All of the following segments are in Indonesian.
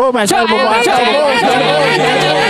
Começamos mais um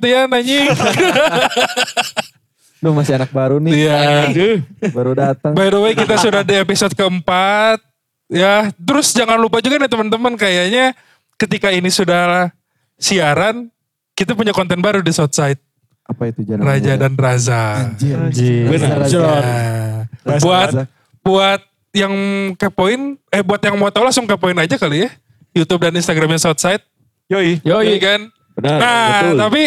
Ngomong katian anjing. Lu masih anak baru nih. Iya. Baru datang. By the way kita sudah di episode keempat. Ya, terus jangan lupa juga nih teman-teman kayaknya ketika ini sudah siaran, kita punya konten baru di Southside. Apa itu jangan Raja dan Raza. Benar. Nah, buat buat yang kepoin, eh buat yang mau tahu langsung kepoin aja kali ya. YouTube dan Instagramnya Southside. Yoi. Yoi kan. Benar, nah, betul. tapi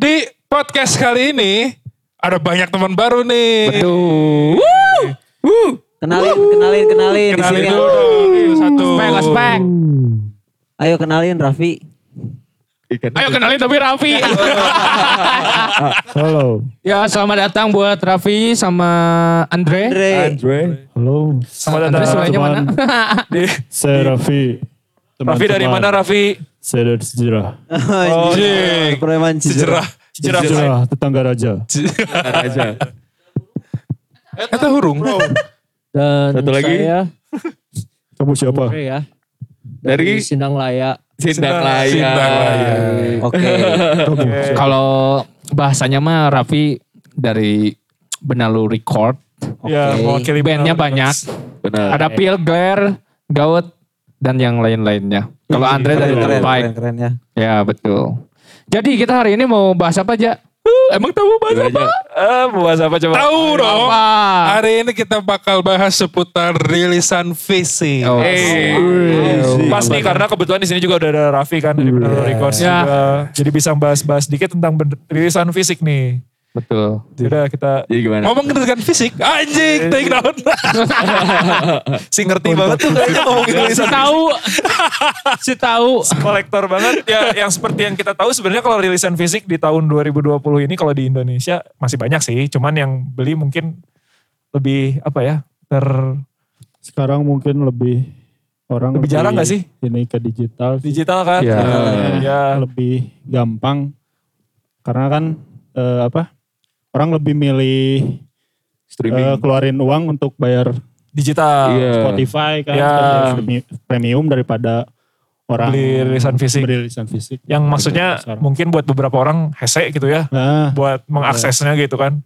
di podcast kali ini ada banyak teman baru nih. Kenalin, kenalin, kenalin. Di Kenalin sini. dulu dong. Satu. Spek, Ayo kenalin Raffi. Ayo kenalin tapi Raffi. Halo, ya selamat datang buat Raffi sama Andre. Andre. Andre. halo. Selamat Andre datang. sebenarnya mana? Di, Saya Raffi. Raffi dari mana Raffi? Saya dari Sejarah. Oh, Jing. Preman Sejarah. Sejarah. Sejarah, tetangga raja. Raja. Kata hurung. Dan Satu lagi. saya Kamu siapa? Ya. Dari Sindang Laya. Sindang Laya. Sindang Laya. Oke. Kalau bahasanya mah Raffi dari Benalu Record. Ya, mewakili Bandnya banyak. Benar. Ada Pil, Glare, Gaut, dan yang lain-lainnya. Kalau Andre dari Keren, keren, keren, keren ya. Ya betul. Jadi kita hari ini mau bahas apa aja? Uh, emang tahu bahas Gimana, apa? Eh, mau bahas apa coba? Tahu dong. Apa? Hari ini kita bakal bahas seputar rilisan visi. Oh. Eh, pas nih karena kebetulan di sini juga udah ada Raffi kan dari Benar Records Ya. juga. Jadi bisa bahas-bahas dikit tentang rilisan fisik nih. Betul. Udah kita Jadi gimana? Ngomong dengan fisik, anjing, take down. si ngerti banget tuh kayaknya ngomongin Si tahu. si tahu. kolektor banget ya yang seperti yang kita tahu sebenarnya kalau rilisan fisik di tahun 2020 ini kalau di Indonesia masih banyak sih cuman yang beli mungkin lebih apa ya ter Sekarang mungkin lebih orang Lebih jarang nggak sih? Ini ke digital. sih. digital kan Ya. Eh, ya Lebih gampang. Karena kan eh, apa? Orang lebih milih eh, keluarin uang untuk bayar digital Iya. Spotify kan, Ya. premi- premium daripada orang Beli rilisan fisik. Beli rilisan fisik. yang maksudnya mungkin buat beberapa orang hese gitu ya Nah, buat mengaksesnya gitu kan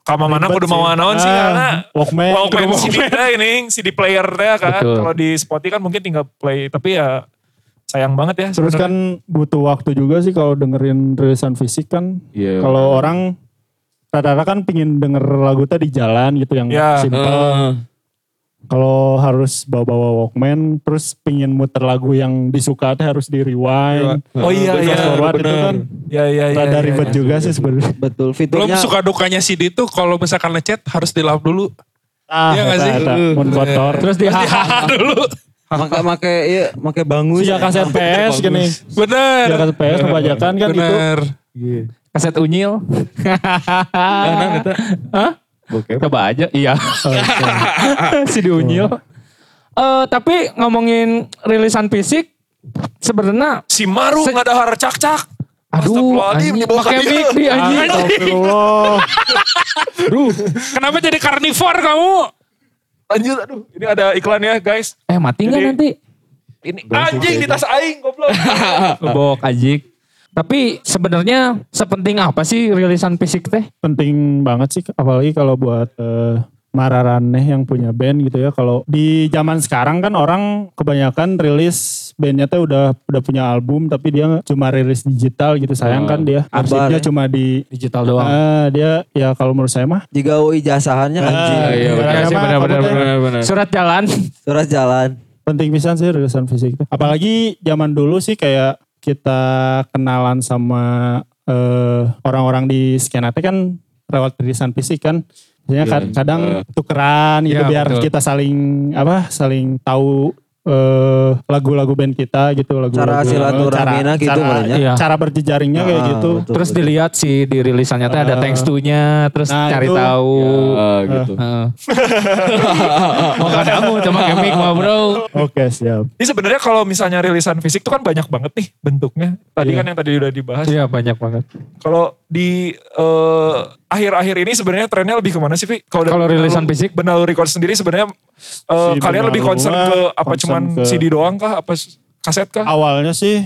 Kama mana Ribet kudu mau sih. naon sih Ah, karena Walkman. Walkman kudu CD ini CD player teh kan kalau di Spotify kan mungkin tinggal play tapi ya sayang banget ya Terus sebenarnya. kan butuh waktu juga sih kalau dengerin rilisan fisik kan. Iya. Kalau orang rata-rata kan pingin denger lagu teh di jalan gitu yang Ya. simple. Heeh. Kalau harus bawa-bawa Walkman terus pingin muter lagu yang disuka harus di rewind. oh iya Fast iya forward itu kan ya ya ya rada ya, ribet ya. juga sih sebenarnya. Betul. Belum Fiturnya suka dukanya CD tuh kalau misalkan ngechat harus di love dulu. Ah, Iya nggak eta, sih? mun kotor. Terus di dulu. make make iya make bangus. Sejak kaset PS gini. Bener. Sejak kaset PS kebanyakan kan itu. Bener. Kaset unyil. Hah? Coba aja. Iya. si di unyil. Eh tapi ngomongin rilisan fisik sebenarnya si Maru Se- nggak ada hara cak-cak aduh Astagfirullahaladzim, anjing, dibawa pakai mic di anjing. Astagfirullah. Kenapa jadi karnivor kamu? lanjut aduh ini ada iklan ya guys Eh mati nggak nanti? ini anjing di tas aing goblok Bok anjing. Tapi sebenarnya sepenting apa sih rilisan fisik teh? penting banget sih apalagi kalau buat eh, Mararaneh yang punya band gitu ya kalau di zaman sekarang kan orang kebanyakan rilis bandnya tuh udah udah punya album tapi dia cuma rilis digital gitu sayang kan dia arsipnya ya. cuma di Digital doang. Ah, dia ya kalau menurut saya mah Jika ijazahnya anjing. ah, iya, ibaratnya Iya sih mah benar kamu benar teh benar. Benar-benar. Surat jalan. Surat jalan. penting pisan sih rilisan fisik. teh. Apalagi zaman dulu sih kayak kita kenalan sama eh, orang-orang di skena teh kan lewat rilisan fisik kan. Biasanya Iya. kad- kadang tukeran gitu Iya, biar betul. kita saling apa saling tahu eh, lagu-lagu band kita gitu lagu-lagu Cara silaturahmina gitu cara. Iya. cara berjejaringnya kayak Ah, gitu. betul, Terus betul. dilihat sih di rilisannya teh ada Ah. thanks to-nya, terus Nah, cari itu. tahu. Ah, gitu. Heeh. Mau kamu cuma kemik mah bro. Oke siap. Ini sebenarnya kalau misalnya rilisan fisik tuh kan banyak banget nih bentuknya. Tadi Iya. kan yang tadi udah dibahas. Iya banyak banget. Kalau di eh, akhir-akhir ini sebenarnya trennya lebih ke mana sih, Vi? Kalau rilisan fisik? Benalu Record sendiri sebenarnya eh, Si kalian lebih concern ke apa concern cuman ke- CD doang kah? Apa kaset kah? awalnya sih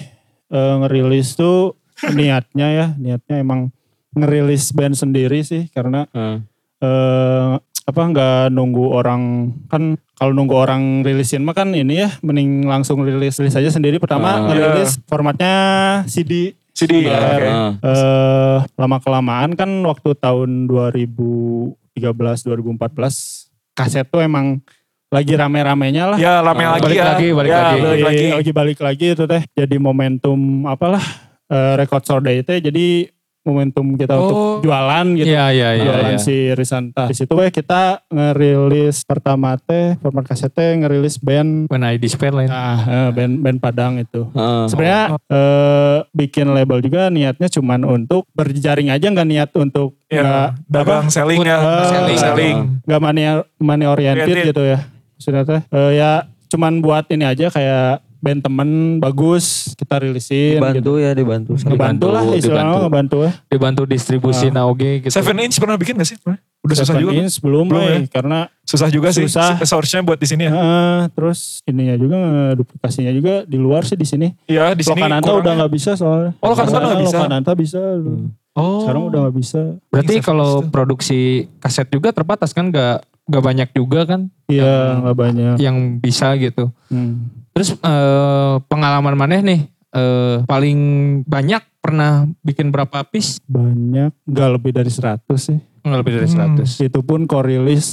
eh, ngerilis tuh niatnya ya niatnya emang ngerilis band sendiri sih karena Ah. eh, apa nggak nunggu orang kan kalau nunggu orang rilisin mah kan ini ya mending langsung rilis rilis aja sendiri pertama Ah. ngerilis formatnya CD CD. Biar, oke. Ah. eh, lama kelamaan kan waktu tahun 2013 2014 kaset tuh emang lagi rame-ramenya lah Ya rame lagi Balik ya. lagi, balik Ya, lagi. balik lagi. lagi balik lagi itu teh jadi momentum apalah eh, record store day teh jadi momentum kita Oh. untuk jualan gitu Iya iya iya. jualan iya. si Risanta di situ weh kita ngerilis pertama teh format kaset teh ngerilis band When I Despair lain. nah eh, band band Padang itu Ah. sebenarnya eh, bikin label juga niatnya cuman untuk berjaring aja nggak niat untuk Ya, nggak dagang selling ya. Ah. selling. selling. nggak money money oriented Oriented. gitu ya maksudnya teh eh, ya cuman buat ini aja kayak band temen bagus kita rilisin Dibantu gitu. ya dibantu. ngebantu lah Dibantu, istilahnya dibantu. ngebantu ya Dibantu distribusi Ah. Naoge gitu. Seven inch pernah bikin gak sih? Udah susah juga. Inch belum, Belum ya? karena Susah juga sih. Susah. Source-nya buat di sini ya. eh, terus ininya juga duplikasinya juga di luar sih di sini Iya di sini. Lokananta kurangnya. udah nggak bisa soalnya Oh, Lokananta nggak bisa. Lokananta bisa Oh. sekarang udah nggak bisa Berarti kalau produksi kaset juga terbatas kan gak, gak banyak juga kan iya nggak banyak yang bisa gitu. Hmm. Terus eh, pengalaman maneh nih eh, paling banyak pernah bikin berapa piece? banyak nggak lebih dari 100 sih Nggak lebih dari Hmm. 100. itu pun korilis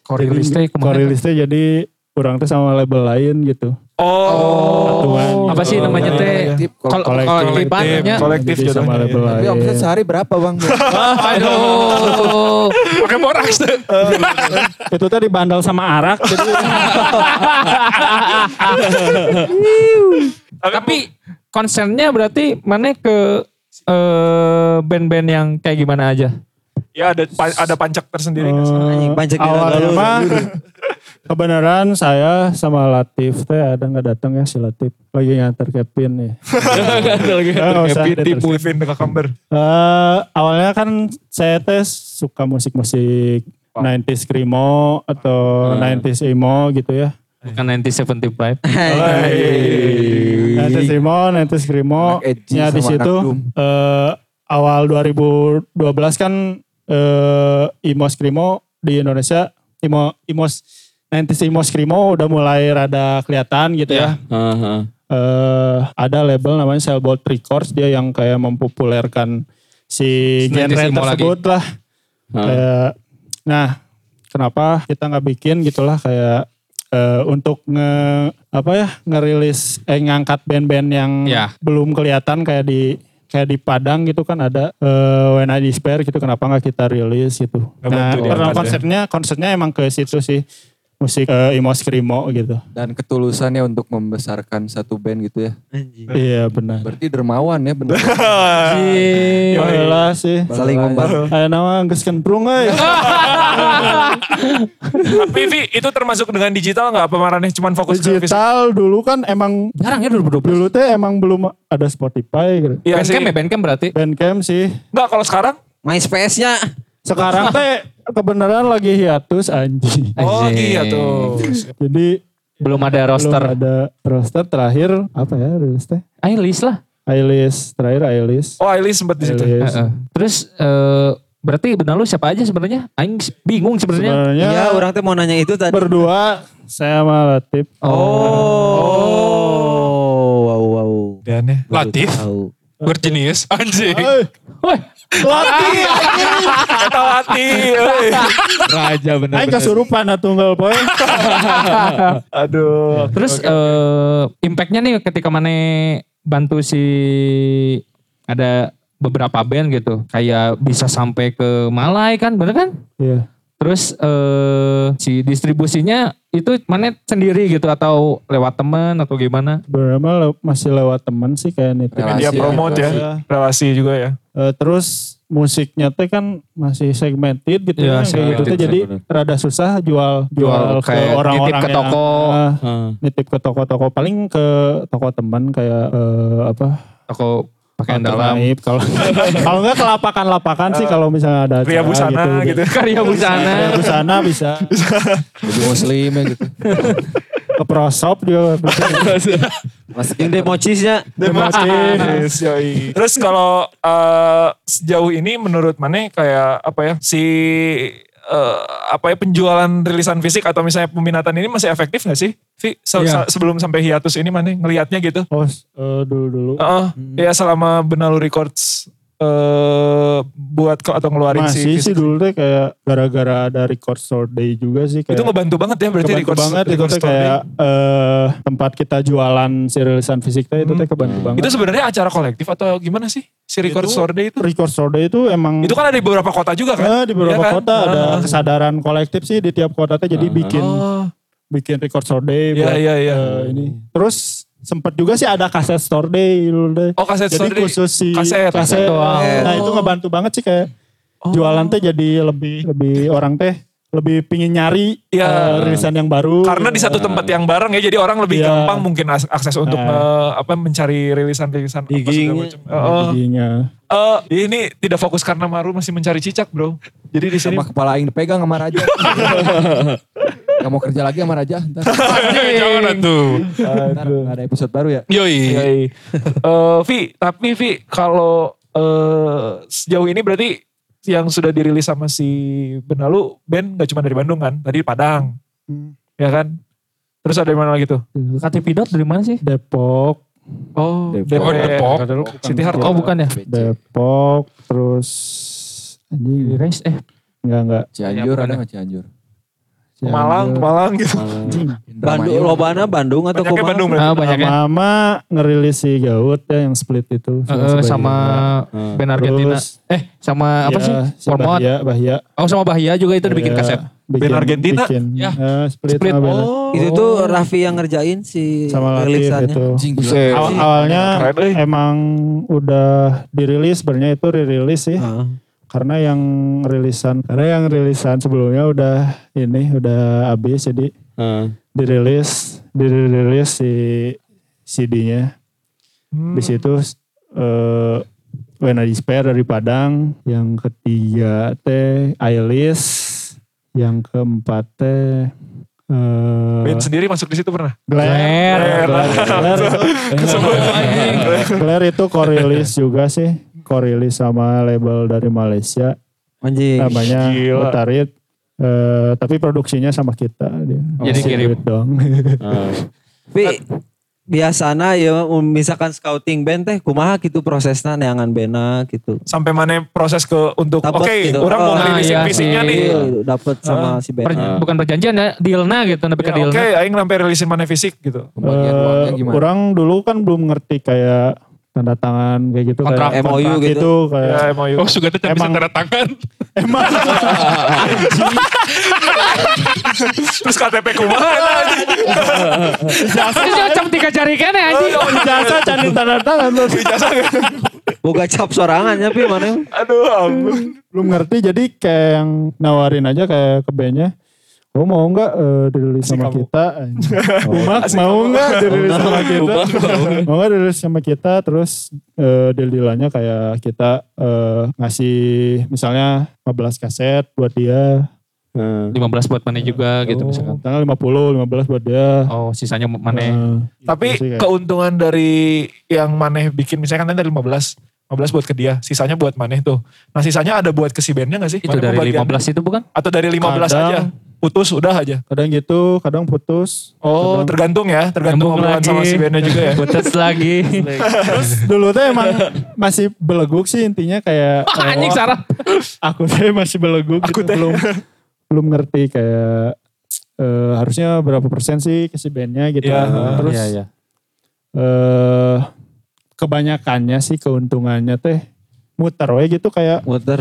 Korilis teh ke mana? Korilisnya jadi kurang tuh sama label lain gitu. Oh. Satuan. Apa sih namanya teh? Kalau Kolektif. Kolektif. Kolektif Jadi sama label iya. Tapi lain. omset sehari berapa bang? Aduh. Pakai boraks tuh. itu tadi bandel sama arak. jadi Tapi konsennya berarti mana ke eh, band-band yang kayak gimana aja? Ya ada ada pancak tersendiri? Anjing pancak di awalnya mah kebenaran saya sama Latif teh ada nggak datang ya si Latif lagi nganter Kevin ya. Nggak usah diterus. Kevin the Cucumber. Eh, awalnya kan saya teh suka musik-musik 90s screamo atau 90s emo gitu ya. Bukan 1975. 90s emo, 90s screamo. Ya di situ eh, awal 2012 kan eh, emo screamo di Indonesia emo emo 90s emo screamo udah mulai rada kelihatan gitu ya. Ah, ah. eh ada label namanya Cellbolt Records dia yang kayak mempopulerkan si 90s genre tersebut lah. Ah. Kayak, nah, kenapa kita nggak bikin gitulah kayak eh, untuk nge apa ya ngerilis eh ngangkat band-band yang Ya. belum kelihatan kayak di kayak di Padang gitu kan ada eh, When I Despair gitu kenapa nggak kita rilis gitu. Nah, bantu karena diangkat ya. konsernya konsernya emang ke situ sih musik eh, emo screamo gitu. Dan ketulusannya untuk membesarkan satu band gitu ya. Anjing. Iya benar. Berarti dermawan ya bener. Iya lah sih. Saling membantu. Ayo nama geus kentrung euy. Tapi Vi, itu termasuk dengan digital nggak? Apa marahnya cuman fokus ke? Digital dulu kan emang Jarang ya 2012. dulu teh emang belum ada Spotify gitu. Iya sih. Bandcamp ya Bandcamp berarti. Bandcamp sih. Nggak kalau sekarang? MySpace-nya. Sekarang teh kebenaran lagi hiatus anjing. Oh tuh. Jadi Belum ada roster. belum ada roster terakhir apa ya rilis teh? Ailis lah. Ailis terakhir Ailis. Oh Ailis sempat di situ. Heeh. Terus eh, berarti benar lu siapa aja sebenarnya? Aing bingung sebenarnya. Iya orang tuh mau nanya itu tadi. berdua saya sama Latif. Oh, wow wow. Dan ya. Latif. tahu. Berjenius. Anjing. Woi, Latih. Eta latih. euy. Raja bener. Aing kesurupan tunggal poe. Aduh. Terus eh impactnya nih ketika mana bantu si ada beberapa band gitu, kayak bisa sampai ke Malai kan, bener kan? Iya. Terus eh si distribusinya itu mana sendiri gitu atau lewat teman atau gimana? Le- masih lewat teman sih kayak nih. Media Relasi, promote ya. Iya. Relasi juga ya. Eh, terus musiknya teh kan masih segmented gitu Iya, ya, kayak gitu teh jadi rada susah jual jual, Jual ke kayak orang-orang nitip ke yang- toko. Ah, Heeh. nitip ke toko-toko paling ke toko teman kayak eh, apa Toko pakaian dalam. kalau kalau enggak ke lapakan-lapakan sih kalau misalnya ada acara busana gitu. Karya busana. Pria busana bisa Jadi muslim ya gitu. ke prosop juga bisa. Yang democisnya. Yes, yoi. Terus kalau eh, sejauh ini menurut Mane kayak apa ya si eh, apa ya penjualan rilisan fisik atau misalnya peminatan ini masih efektif gak sih? Vi, se- Iya. se- sebelum sampai hiatus ini Mane ngelihatnya gitu. Oh, eh, dulu-dulu. Heeh, ya selama Benalu Records eh buat atau ngeluarin si Masih sih fisik. dulu teh kayak gara-gara ada record store day juga sih kayak Itu ngebantu banget ya berarti kebantu records, banget itu records teh kayak eh, tempat kita jualan si rilisan fisik teh itu teh kebantu banget. Itu sebenarnya acara kolektif atau gimana sih si record Itu store day itu? record store day itu emang Itu kan ada di beberapa kota juga kan? eh, di beberapa Iya kan? kota ada Ah. kesadaran kolektif sih di tiap kota teh jadi bikin Oh, bikin record store day Iya, buat, iya, iya. eh, ini. Terus sempat juga sih ada kaset store day dulu deh. Oh, kaset jadi store day. khusus si Kaset. kaset. doang. Nah, itu ngebantu banget sih kayak jualan teh jadi lebih lebih orang teh lebih pingin nyari Iya. eh, rilisan yang baru. Karena di satu tempat yang bareng ya, jadi orang lebih Iya. gampang mungkin akses untuk Nah. eh, apa mencari rilisan-rilisan apa segala Digging. macam. Oh, Jadinya. eh, ini tidak fokus karena Maru masih mencari cicak bro. Jadi di sini Sama kepala aing dipegang sama raja. Gak mau kerja lagi sama raja. Ntar, Jangan atuh. ntar gak ada episode baru ya. Yoi. Yoi. Eh, Vi, tapi Vi kalau eh, sejauh ini berarti yang sudah dirilis sama si Benalu band gak cuma dari Bandung kan? Tadi Padang. Hmm. Ya kan? Terus ada di mana lagi tuh? KTP dot dari mana sih? Depok, Oh, Depok. Oh, Depok. City Heart. Oh bukan ya? Depok, terus anjing Race eh enggak enggak. Cianjur ada bukan gak Cianjur? Malang, Malang gitu. Bandung, lobana Bandung atau Banyaknya? Bandung berarti. ah, banyak ya. Mama ngerilis si Gaut ya yang split itu. Si sama Bahia. band Argentina. Terus, Eh sama apa ya, sih? Si Format. Bahia, Bahia. Oh sama Bahia juga itu dibikin Ya, kaset. bikin- Band Argentina? Bikin, Ya. eh, split, Split. Oh. Itu tuh Raffi yang ngerjain si sama rilisannya. itu. Anjing gila. Buset. Aw- awalnya Keren, eh. emang udah dirilis sebenarnya itu ririlis sih. Heeh. Karena yang rilisan karena yang rilisan sebelumnya udah ini udah habis jadi Heeh. dirilis dirilis si CD-nya. Hmm. Di situ eh When I Despair dari Padang, yang ketiga teh Ailis, yang keempat teh eh Band sendiri masuk di situ pernah? Glare. Glare, Glare itu, Glare itu korilis juga sih. Korilis sama label dari Malaysia. Anjing. Namanya Gila. Utarit. Eh, tapi produksinya sama kita. Dia. Jadi Si kirim. Dong. Tapi biasana ya misalkan scouting band teh kumaha gitu prosesnya neangan bena gitu. Sampai mana proses ke untuk oke Dapet gitu. orang mau Oh, ngerilisin iya fisiknya nih. Iya, Dapet sama si Per- band. bukan perjanjian ya, dealna gitu, tapi ke Ya, Oke, dealna. aing sampai rilisin mana fisik gitu. Gimana? orang dulu kan belum ngerti kayak tanda tangan kayak gitu Kontrak. kayak MOU kontrak gitu. kayak Ya MOU. Oh sudah tuh bisa Emang- tanda tangan. emang Terus KTP kumaha. Terus cocok tiga jari kan ya anjing. jasa cari tanda tangan terus Boga cap sorangannya pi mana? Aduh ampun. belum ngerti jadi kayak yang nawarin aja kayak ke bandnya Oh mau nggak eh, dirilis sama kamu. kita? Umak mau nggak dirilis sama kita? mau nggak dirilis sama kita? Terus eh, deal-dealannya kayak kita eh, ngasih misalnya 15 kaset buat dia. 15 buat mana juga gitu misalkan. Tanggal 50, 15 buat dia. Oh sisanya mana? Eh, Tapi gitu sih keuntungan dari yang maneh bikin misalnya kan tadi dari 15. 15 buat ke dia, sisanya buat maneh tuh. Nah sisanya ada buat ke si bandnya gak sih? Itu Maneh dari pembagiannya? 15 itu bukan? Atau dari 15 kadang, aja? Putus udah aja. Kadang gitu, kadang putus. Oh, Kadang- tergantung ya, tergantung obrolan sama lagi. si bandnya juga ya. Putus lagi. Dulu tuh emang masih beleguk sih intinya kayak Anjing oh, Sarah. aku tuh masih beleguk Aku gitu. belum belum ngerti kayak eh, harusnya berapa persen sih ke si bandnya gitu. Iya. Terus Iya, iya. eh kebanyakannya sih keuntungannya teh muter we gitu kayak Muter.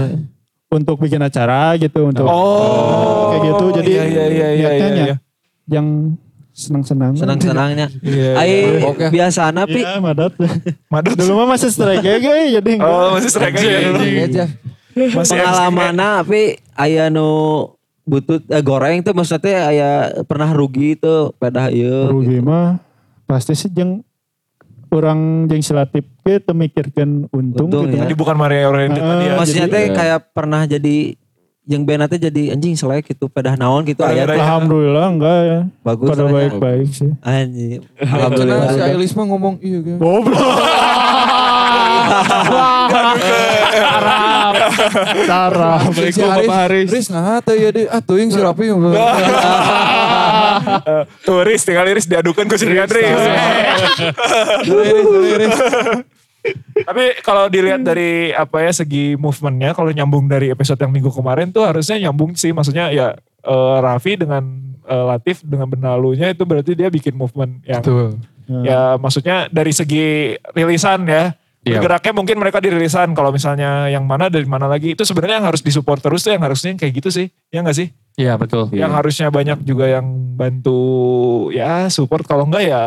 Untuk bikin acara gitu untuk Oh, kayak gitu jadi iya, iya, iya, iya, iya, iya. yang senang-senang Senang-senangnya. Iya, Ai Oke. biasana pi Iya, madat. Madut. Dulu mah masih strike ya, jadi enggak. Oh, masih strike aja ya. Masih pengalamanna tapi aya nu butut eh, goreng tuh maksudnya aya pernah rugi tuh pedah ieu. rugi mah pasti sih jeng orang jeng silatip ke temikirkan untung, Untung, gitu. ya. Jadi bukan Maria oriented tadi ya. Maksudnya jadi- teh kayak pernah jadi yang teh jadi anjing selek gitu pedah naon gitu aya Gara-gara teh. Alhamdulillah enggak ya. Bagus Pada ya. baik-baik sih. Anjing. Karena si Alhamdulillah. Ailis mah ngomong iya kan. Goblok. Cara. Si Haris, Haris nah teh ya deh, ah teuing si Rapi. Eh, Turis tinggal iris diadukan ke Sri Andri. Tapi kalau dilihat dari apa ya segi movementnya, kalau nyambung dari episode yang minggu kemarin tuh harusnya nyambung sih. Maksudnya ya eh, Raffi dengan eh, Latif dengan benalunya itu berarti dia bikin movement yang Betul. ya maksudnya dari segi rilisan ya. Iya. Bergeraknya mungkin mereka di rilisan. Kalau misalnya yang mana dari mana lagi itu sebenarnya yang harus disupport terus tuh yang harusnya kayak gitu sih. Ya nggak sih? Iya betul. Yang harusnya banyak juga yang bantu ya support kalau enggak ya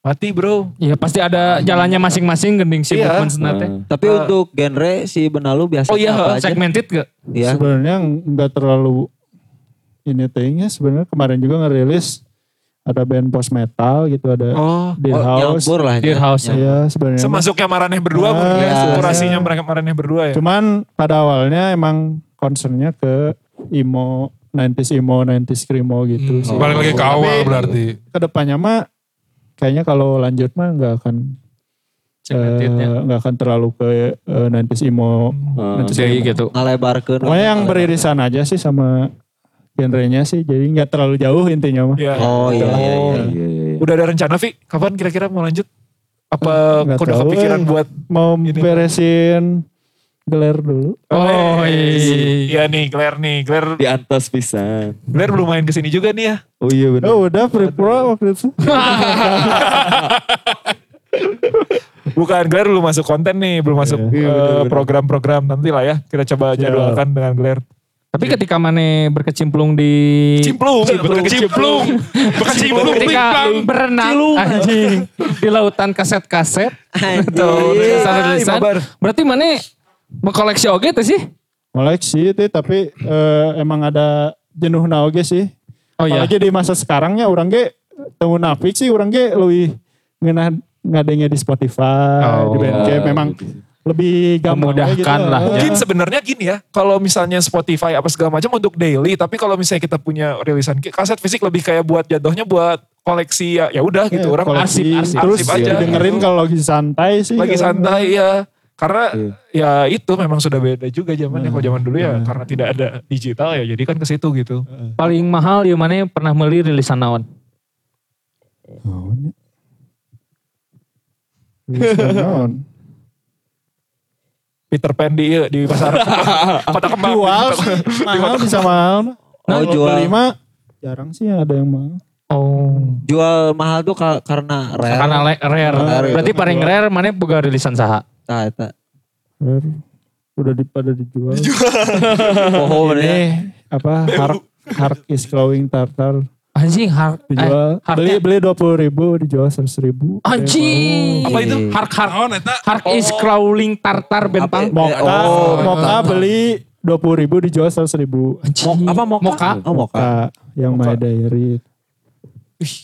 mati bro. Iya pasti ada jalannya masing-masing gending si Iya. movement senate. Tapi untuk genre si benalu biasa Oh iya, apa aja? Segmented gak? Iya. Sebenarnya enggak terlalu ini tehnya sebenarnya kemarin juga ngerilis ada band post metal gitu ada Oh. Dear Oh, House. nyampur lah. Dear ya. House, ya. Iya sebenarnya. Semasuknya Maraneh berdua Ah, mungkin ya. Kurasinya mereka Maraneh berdua ya. Cuman pada awalnya emang concernnya ke emo 90s emo 90s screamo gitu sih. Balik lagi ke awal Tapi berarti. Ke depannya mah kayaknya kalau lanjut mah nggak akan nggak akan terlalu ke eh, 90s emo. 90s Jadi emo. gitu. Ngalebarkeun. Pokoknya yang beririsan aja sih sama genrenya sih. Jadi nggak terlalu jauh intinya mah. Iya. Oh iya iya iya. Udah ada rencana Vi? Kapan kira-kira mau lanjut? Apa Nggak udah kepikiran eh. buat Mau Ini. beresin gelar dulu. Oh iya iya. nih Claire nih Claire Di atas pisan. Claire belum main ke sini juga nih ya Oh iya benar. Oh udah pre-pro waktu itu. Bukan Claire belum masuk konten nih Belum masuk Iya, eh, program-program Nanti lah ya Kita coba Siap. jadwalkan dengan Claire Tapi ketika mana berkecimplung di Cimplung Betul Cimplung Bukan Cimplung ketika berenang anjing di lautan kaset-kaset Anjing. rilisan-rilisan. Imabar. Berarti mana mengkoleksi oge tuh sih? Koleksi itu tapi eh, emang ada jenuh na oge sih. Oh iya. Apalagi di masa sekarangnya orang ge temu nafik sih orang ge lebih ngenah ngadengnya di Spotify, Oh. di Bandcamp memang lebih gampang Memudahkan lah, Eh, Mungkin sebenarnya gini ya, kalau misalnya Spotify apa segala macam untuk daily, tapi kalau misalnya kita punya rilisan kaset fisik lebih kayak buat jatuhnya buat koleksi ya ya udah gitu eh, orang koleksi, arsip, terus arsip aja. dengerin kalau lagi santai sih. lagi kalau- santai ya. Karena ya itu memang sudah beda juga zamannya. Kalau zaman dulu ya karena tidak ada digital ya jadi kan ke situ gitu. Paling mahal ya mana pernah beli rilisan naon? Naon. Peter Pan di di pasar kota kembang. Jual sih, mahal bisa mahal. Oh, Nah, jual. beli mah jarang sih ada yang mahal. Oh. Jual mahal tuh ka- karena rare. Karena rare. Rare. Berarti paling rare mana boga rilisan saha? Eta. Rare. Udah di, pada dijual. Poho Ini bener. apa Hark Hark is glowing tartar Anjing har dijual eh, beli beli dua puluh ribu dijual seratus ribu Anjing. Apa itu? Hark hark Naon eta? hark is crawling tartar bentang. moka Oh, moka beli dua puluh ribu dijual seratus ribu Anjing. Apa moka? Moka. Oh moka. moka yang my diary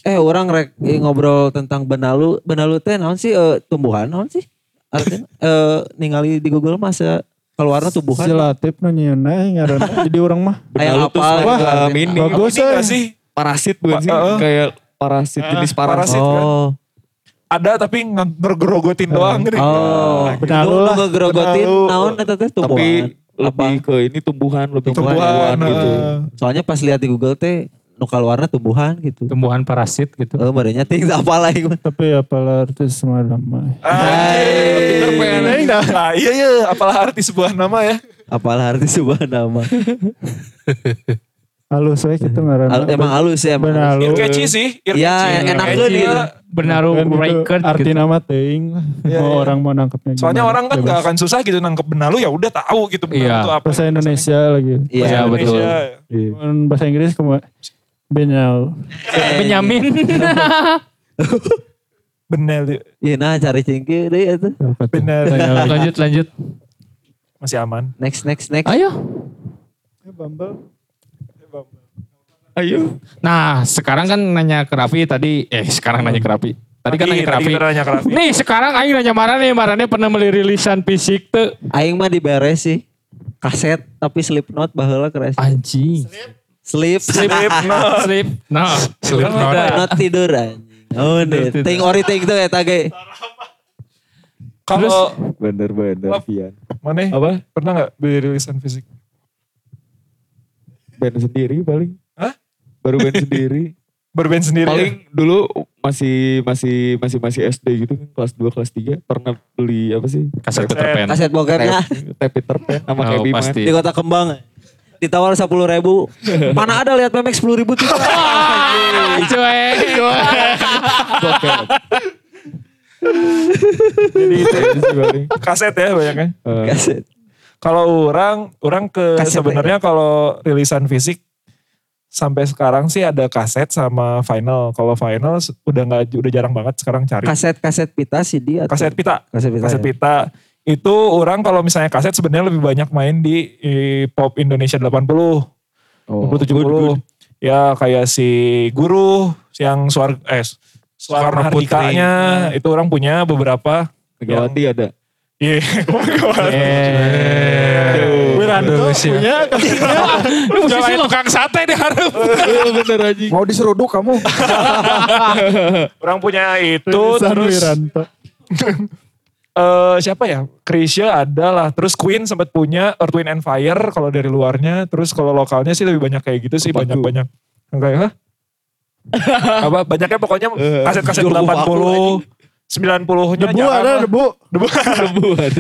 Eh orang rek eh, ngobrol tentang benalu. Benalu teh naon sih eh, tumbuhan naon sih? Artinya eh, ningali di Google masa keluarnya tumbuhan. silatif nanya ngaranna jadi orang mah tuh apa? gitu ini. bagus eh sih? Parasit bukan sih? Uh. Kayak parasit jenis parasit. parasit. kan? Oh. Ada tapi ngegerogotin doang gitu. Oh. Benalu Lu lah, naon eta teh tumbuhan. Tapi lebih ke ini tumbuhan, lebih ke Tumbuhan, tumbuhan gitu. eh. Soalnya pas lihat di Google teh nu keluarna tumbuhan gitu. Tumbuhan parasit gitu. Oh, merenya ting apa lagi mah. Tapi apalah artis semua nama. Nah, iya iya, apalah arti sebuah nama ya. Apalah arti sebuah nama. Halus we gitu ngaran. Al- emang halus ya emang. Benar halus. catchy sih. ear Ya, enak gitu. ya. Kan itu record arti gitu. nama teing lah. Iya, Mau iya. orang mau nangkepnya Soalnya gimana, orang kan gak akan susah gitu nangkep benalu ya udah tahu gitu benalu Iya. itu apa. Bahasa Indonesia lagi. Iya, Ya, betul. Indonesia. Cuman Bahasa Inggris ke mana? Benal. Benyamin. Benel. Iya nah cari cingki deh itu. Bener. lanjut lanjut. Masih aman. Next next next. Ayo. Ayo. Nah sekarang kan nanya ke Raffi tadi. Eh sekarang nanya ke Raffi. Tadi kan nanya ke Raffi. kita nanya ke Raffi. Nih sekarang Aing nanya Marane. Marane pernah beli rilisan fisik tuh. Aing mah diberes sih. Kaset tapi Slipknot baheula keras. Anjing. Slip. Slip. Slip. Nah. Slip knot. Not tidur anjing. Oh, deh. Ting ori ting tuh ya tage. Kalau Bener-bener. Vian. mana Apa? pernah gak beli rilisan fisik? Band sendiri paling. Baru band sendiri. Berband sendiri paling ya? dulu masih masih masih masih SD gitu kan kelas 2 kelas 3 pernah beli apa sih? Kaset Peter Pan. Kaset bokepnya Tap Peter Pan sama Oh, Kevin pasti. di kota Kembang. Ditawar sepuluh ribu. Mana ada lihat memek sepuluh ribu tuh. Cuek. Jadi itu kaset ya banyaknya. Eh, Kaset. Kalau orang, orang ke sebenarnya kalau rilisan fisik sampai sekarang sih ada kaset sama vinyl. Kalau vinyl s- udah nggak udah jarang banget sekarang cari. Kaset kaset pita CD atau Kaset pita. Kaset pita. Kaset ya. pita. Itu orang kalau misalnya kaset sebenarnya lebih banyak main di, eh, pop Indonesia 80. oh, 60 70. Ya kayak si Guru yang suara eh suara Putri. Hardikanya itu orang punya beberapa. Megawati ada. Iya. Wiranto Aduh, sih. punya Udah lain tukang sate diharap. bener aja. Mau diseruduk kamu. orang punya itu terus Wiranto. eh siapa ya? Krisya ada lah. Terus Queen sempat punya Earth, Wind and Fire kalau dari luarnya. Terus kalau lokalnya sih lebih banyak kayak gitu sih. Banyak-banyak. Kayak hah? Apa? Banyaknya pokoknya kaset-kaset Juru 80. 90-nya Debu jarang ada lah. debu. Debu.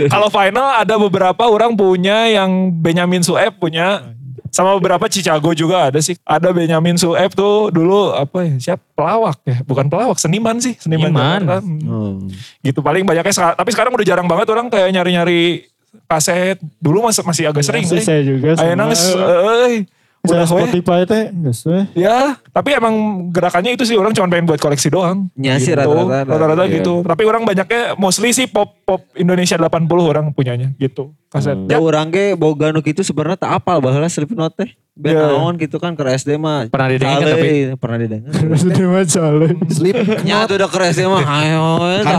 Kalau final ada beberapa orang punya yang Benyamin Sueb punya. Sama beberapa Chicago juga ada sih. Ada Benyamin Sueb tuh dulu apa ya? Siap pelawak ya? Bukan pelawak, seniman sih. Seniman. Seniman. Jakarta. Hmm. Oh. Gitu paling banyaknya. Tapi sekarang udah jarang banget orang kayak nyari-nyari kaset. Dulu masih masih agak sering Sih sih. saya juga. Kayak nangis. eh, Udah. Spotify teh. Sih. Ya, tapi emang gerakannya itu sih orang cuma pengen buat koleksi doang. Sih Gitu. rata-rata. Rata-rata Iya. gitu. Tapi orang banyaknya mostly sih pop pop Indonesia 80 orang punyanya gitu. Kaset. Hmm. Ya Ya, orang ge boga nu kitu sebenarnya tak apal baheula Slipknot teh. Ben Ya. naon gitu kan ke SD mah. Pernah didengar tapi? pernah didengar. Terus dia mah cale. Slip. Nya tuh udah ke SD mah ayo apa.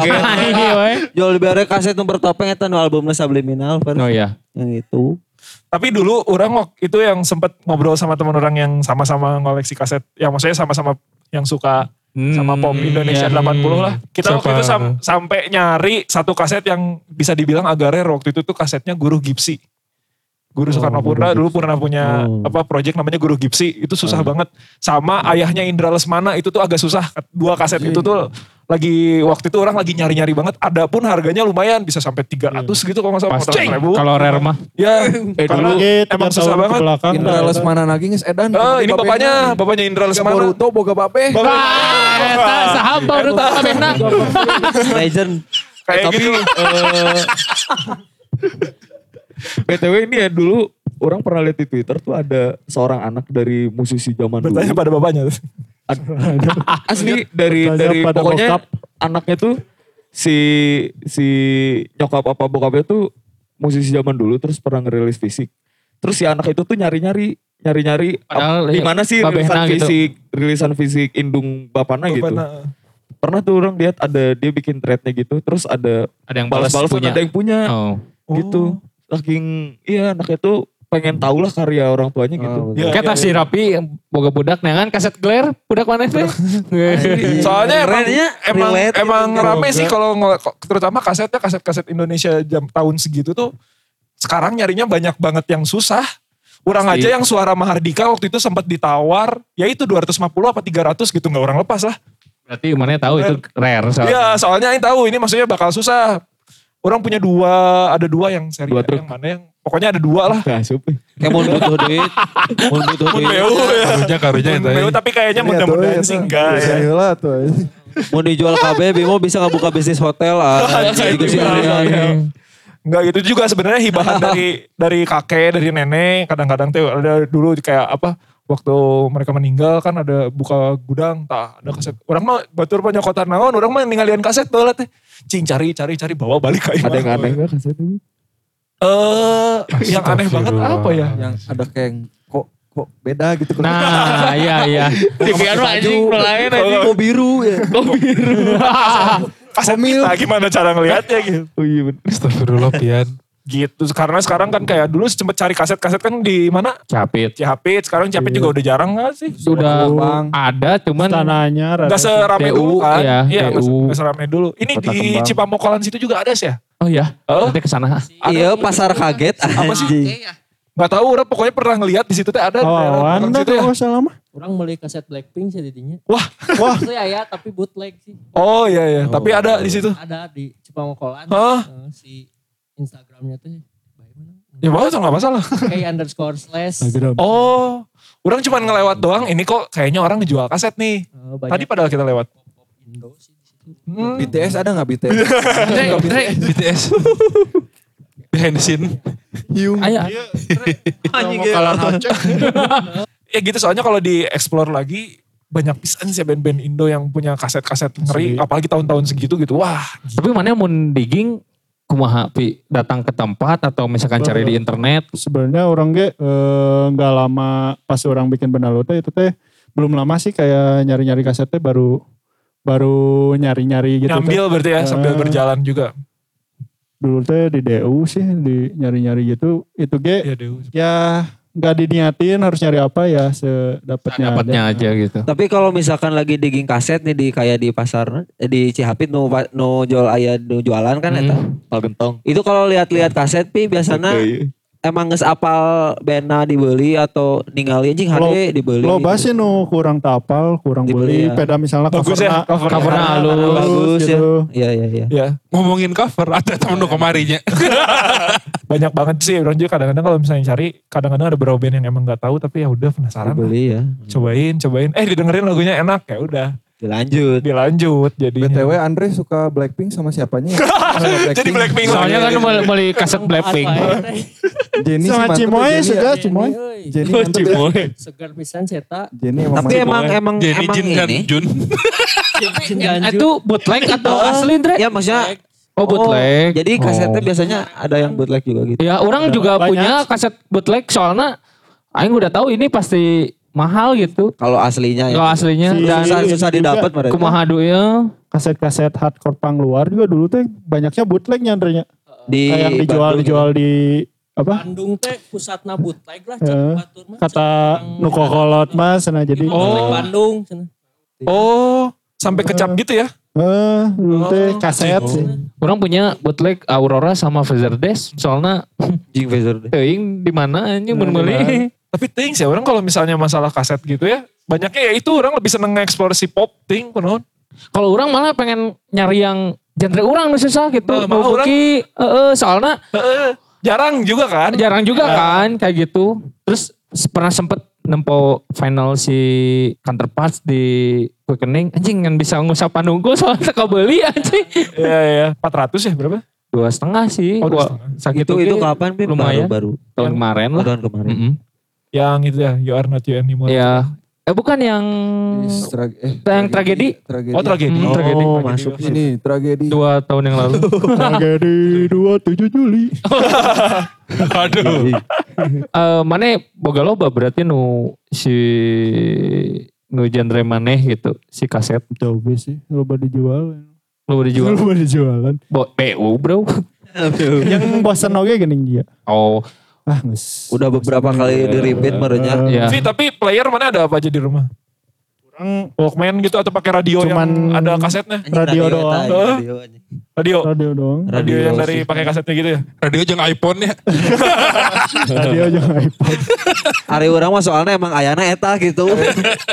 we. Jual dibere kaset nu bertopeng eta nu albumna Subliminal. Oh iya. Yang itu. Tapi dulu orang waktu itu yang sempet ngobrol sama teman orang yang sama-sama ngoleksi kaset. Yang maksudnya sama-sama yang suka sama pop Indonesia iya. 80 lah. Kita waktu Siapa? itu sam- sampai nyari satu kaset yang bisa dibilang agak rare waktu itu tuh kasetnya Guru Gipsy. Guru Soekarno Putra dulu pernah punya apa project namanya Guru Gipsy itu susah banget sama ayahnya Indra Lesmana itu tuh agak susah dua kaset itu tuh lagi waktu itu orang lagi nyari-nyari banget ada pun harganya lumayan bisa sampai 300 gitu kalau nggak salah Pasti. 400 ribu Kalau rare mah. ya Eh karena dulu emang susah banget belakang. Indra Lesmana lagi nges edan. Oh, ini bapaknya, bapaknya Indra Lesmana. Boruto boga. Wah, eta saham baru tahu kabehna. Legend. Kayak Tapi gitu. BTW ini ya dulu orang pernah lihat di Twitter tuh ada seorang anak dari musisi zaman dulu. Bertanya pada bapaknya. Ad- asli dari Bertanya dari pada pokoknya bokap. anaknya tuh si si nyokap apa bokapnya tuh musisi zaman dulu terus pernah ngerilis fisik. Terus si anak itu tuh nyari-nyari nyari-nyari di mana sih rilisan gitu. fisik rilisan fisik indung bapana gitu. Bapaknya. Pernah tuh orang lihat ada dia bikin threadnya gitu terus ada Ada yang balas balas-balas punya. ada yang punya Oh. gitu. Saking iya anaknya tuh pengen tahu lah karya orang tuanya gitu. Iya, Kita iya, si Rapi boga budak nah kan kaset glare budak mana teh? Soalnya emang Kerennya emang relate emang gitu. rame sih kalau terutama kasetnya kaset-kaset Indonesia jam tahun segitu tuh sekarang nyarinya banyak banget yang susah. Orang Pasti. aja yang suara Mahardika waktu itu sempat ditawar, ya itu 250 apa 300 gitu nggak orang lepas lah. Berarti mana tahu itu rare soalnya. Iya, soalnya yang tahu ini maksudnya bakal susah. Orang punya dua, ada dua yang seri Dua truk. yang mana yang pokoknya ada dua lah. Nah, sup. Kayak mau butuh duit. Mau butuh duit. beu ya. Karunya karunya itu. Beu, tapi kayaknya mudah-mudahan ya, sih enggak ya. Heula tuh. Mau dijual KB, Bimo bisa nggak buka bisnis hotel ah. Anjing, Dikasih iya, iya. Enggak gitu juga sebenarnya hibahan dari dari kakek, dari nenek, kadang-kadang tuh ada dulu kayak apa waktu mereka meninggal kan ada buka gudang, tah ada kaset. Orang mah batur banyak kota naon, orang mah ninggalian kaset bae teh. Cing cari cari cari bawa balik imah. Ada yang aneh gak kaset ini? Eh, yang aneh banget apa ya? Yang ada kayak kok kok beda gitu. Nah, iya iya. TV-an mah anjing lain anjing. Kok biru ya. Kaset kita gimana cara ngelihatnya gitu. Oh iya bener. Astagfirullah pian. Gitu, karena sekarang kan kayak dulu sempet cari kaset-kaset kan di mana? Capit. Cihapit, sekarang Cihapit juga udah jarang gak sih? Sudah Kembang. ada cuman Tanahnya Gak serame TU, dulu kan? ya, Iya, gak, serame dulu. Ini Kota di Kembang. Cipamokolan situ juga ada sih ya? Oh ya, Oh. nanti ke sana. Iya pasar kaget. Apa sih? anjing. Gak tahu, orang pokoknya pernah ngeliat di situ teh ada. dah situ ya. salah mah. Orang beli kaset Blackpink sih didinya. Wah, Wah. Asli ya, tapi bootleg sih. oh iya iya, tapi ada di situ. Ada di Cipamokolan. Hah? Eh, si Instagramnya tuh. Ya bagus gak masalah. Kayak underscore slash. Oh, orang cuma ngelewat doang. Ini kok kayaknya orang ngejual kaset nih. Banyak Tadi padahal kita lewat. pop Indo sih di situ. Hmm. BTS ada nggak BTS? Dre, Dre, BTS. Behind the scene. Hyung. Ayo. Ya gitu soalnya kalau di explore lagi banyak pisan sih band-band Indo yang punya kaset-kaset ngeri. Apalagi tahun-tahun segitu gitu. Wah Tapi mana mau digging kumaha pi datang ke tempat atau misalkan cari di internet Sebenarnya orang ge eh, nggak lama pas orang bikin benalu teh itu teh belum lama sih kayak nyari-nyari kaset teh baru baru nyari-nyari gitu teh. nyambil berarti ya sambil Eh. berjalan juga. Dulu teh di DU sih di nyari-nyari gitu. Itu ge Iya ya nggak diniatin harus nyari apa ya sedapatnya. dapatnya aja gitu. Tapi kalau misalkan lagi digging kaset nih di kayak di pasar eh, di Cihapit nu nu jual aya nu jualan kan eta. Al gentong. Itu kalau lihat-lihat kaset pi biasanya Oke. Emang geus apal bena dibeli atau ningali anjing Lo- hade dibeli. Lo gitu. sih nu kurang tapal, kurang Dibeli, beli. ya. Peda misalnya Bagus ya, covernya covernya. Covernya halus. bagus ya. gitu. Iya iya iya. Ya Ngomongin cover, ada temen lu kemarinya. banyak banget sih orang juga kadang-kadang kalau misalnya cari kadang-kadang ada beberapa band yang emang nggak tahu tapi ya udah penasaran. Dibeli ya. cobain cobain eh didengerin lagunya enak ya udah Dilanjut. dilanjut jadi BTW Andre suka Blackpink sama siapanya? jadi Blackpink Soalnya kan mau beli kaset Blackpink. Jenny Sama Cimoy Jenny ya. Cimoy. Jenny mantep ya. Segar pisan ceta. Jenny emang Tapi emang emang Jadi emang Jin ini. Jun. Itu bootleg atau asli Dre? Ya maksudnya Oh bootleg. jadi kasetnya Oh. biasanya ada yang bootleg juga gitu. Ya orang juga banyak. punya kaset bootleg soalnya Aing udah tahu ini pasti mahal gitu. Kalau aslinya ya. Kalau aslinya Si- dan susah susah didapat mereka. kumaha ya. Kaset-kaset hardcore pang luar juga dulu teh banyaknya bootleg nyandrnya. Di Kayak Bandung dijual-dijual di apa? Bandung teh pusatna bootleg lah. Cek batur mah. Kata nukokolot mas, nah jadi Oh. Bandung. cenah. oh sampai kecap gitu ya eh dulu teh kaset sih. Orang punya bootleg Aurora sama Fazerdes soalnya Jing deh. teuing di mana anjing mun Nah, meuli. Tapi ting sih orang kalau misalnya masalah kaset gitu ya banyaknya ya itu orang lebih seneng nge-explore si pop ting kunaon Kalau orang malah pengen nyari yang genre orang nu susah gitu. Nah, Mau buki, heeh, soalnya Heeh, jarang juga kan jarang juga kan kayak gitu. Terus pernah sempet nempo final si counterparts di Quickening anjing kan bisa ngusap panungku soalnya teka beli anjing Iya iya 400 ya berapa dua setengah sih Oh, dua setengah. sakit Itu itu kapan Pip? lumayan Baru, tahun kemarin baru. lah Tahun kemarin. Mm-mm. Yang itu ya You Are Not You Anymore ya eh bukan yang Tra- eh, yang tragedi Tragedi. oh tragedi Hmm, Oh, tragedi. masuk sih. Ini tragedi. dua tahun yang lalu Tragedi 27 Juli. Aduh. Eh mana boga loba berarti nu si nu genre maneh gitu si kaset Jauh sih, loba dijual. lu dijual Loba dijualan. Bo, BU bro Yang bosan oge geuning dia. oh Ah, geus. Udah beberapa kali di repeat merenya. ya Vi, tapi player mana ada apa aja di rumah Orang Walkman gitu atau pakai radio Cuman yang ada kasetnya Anjing, Radio eta, doang. radio, anjing. Radio. Radio doang. Radio yang dari pakai kasetnya gitu ya. Radio jeung iPhone ya. Radio jangan iPod. Ari orang mah soalnya emang ayana eta gitu.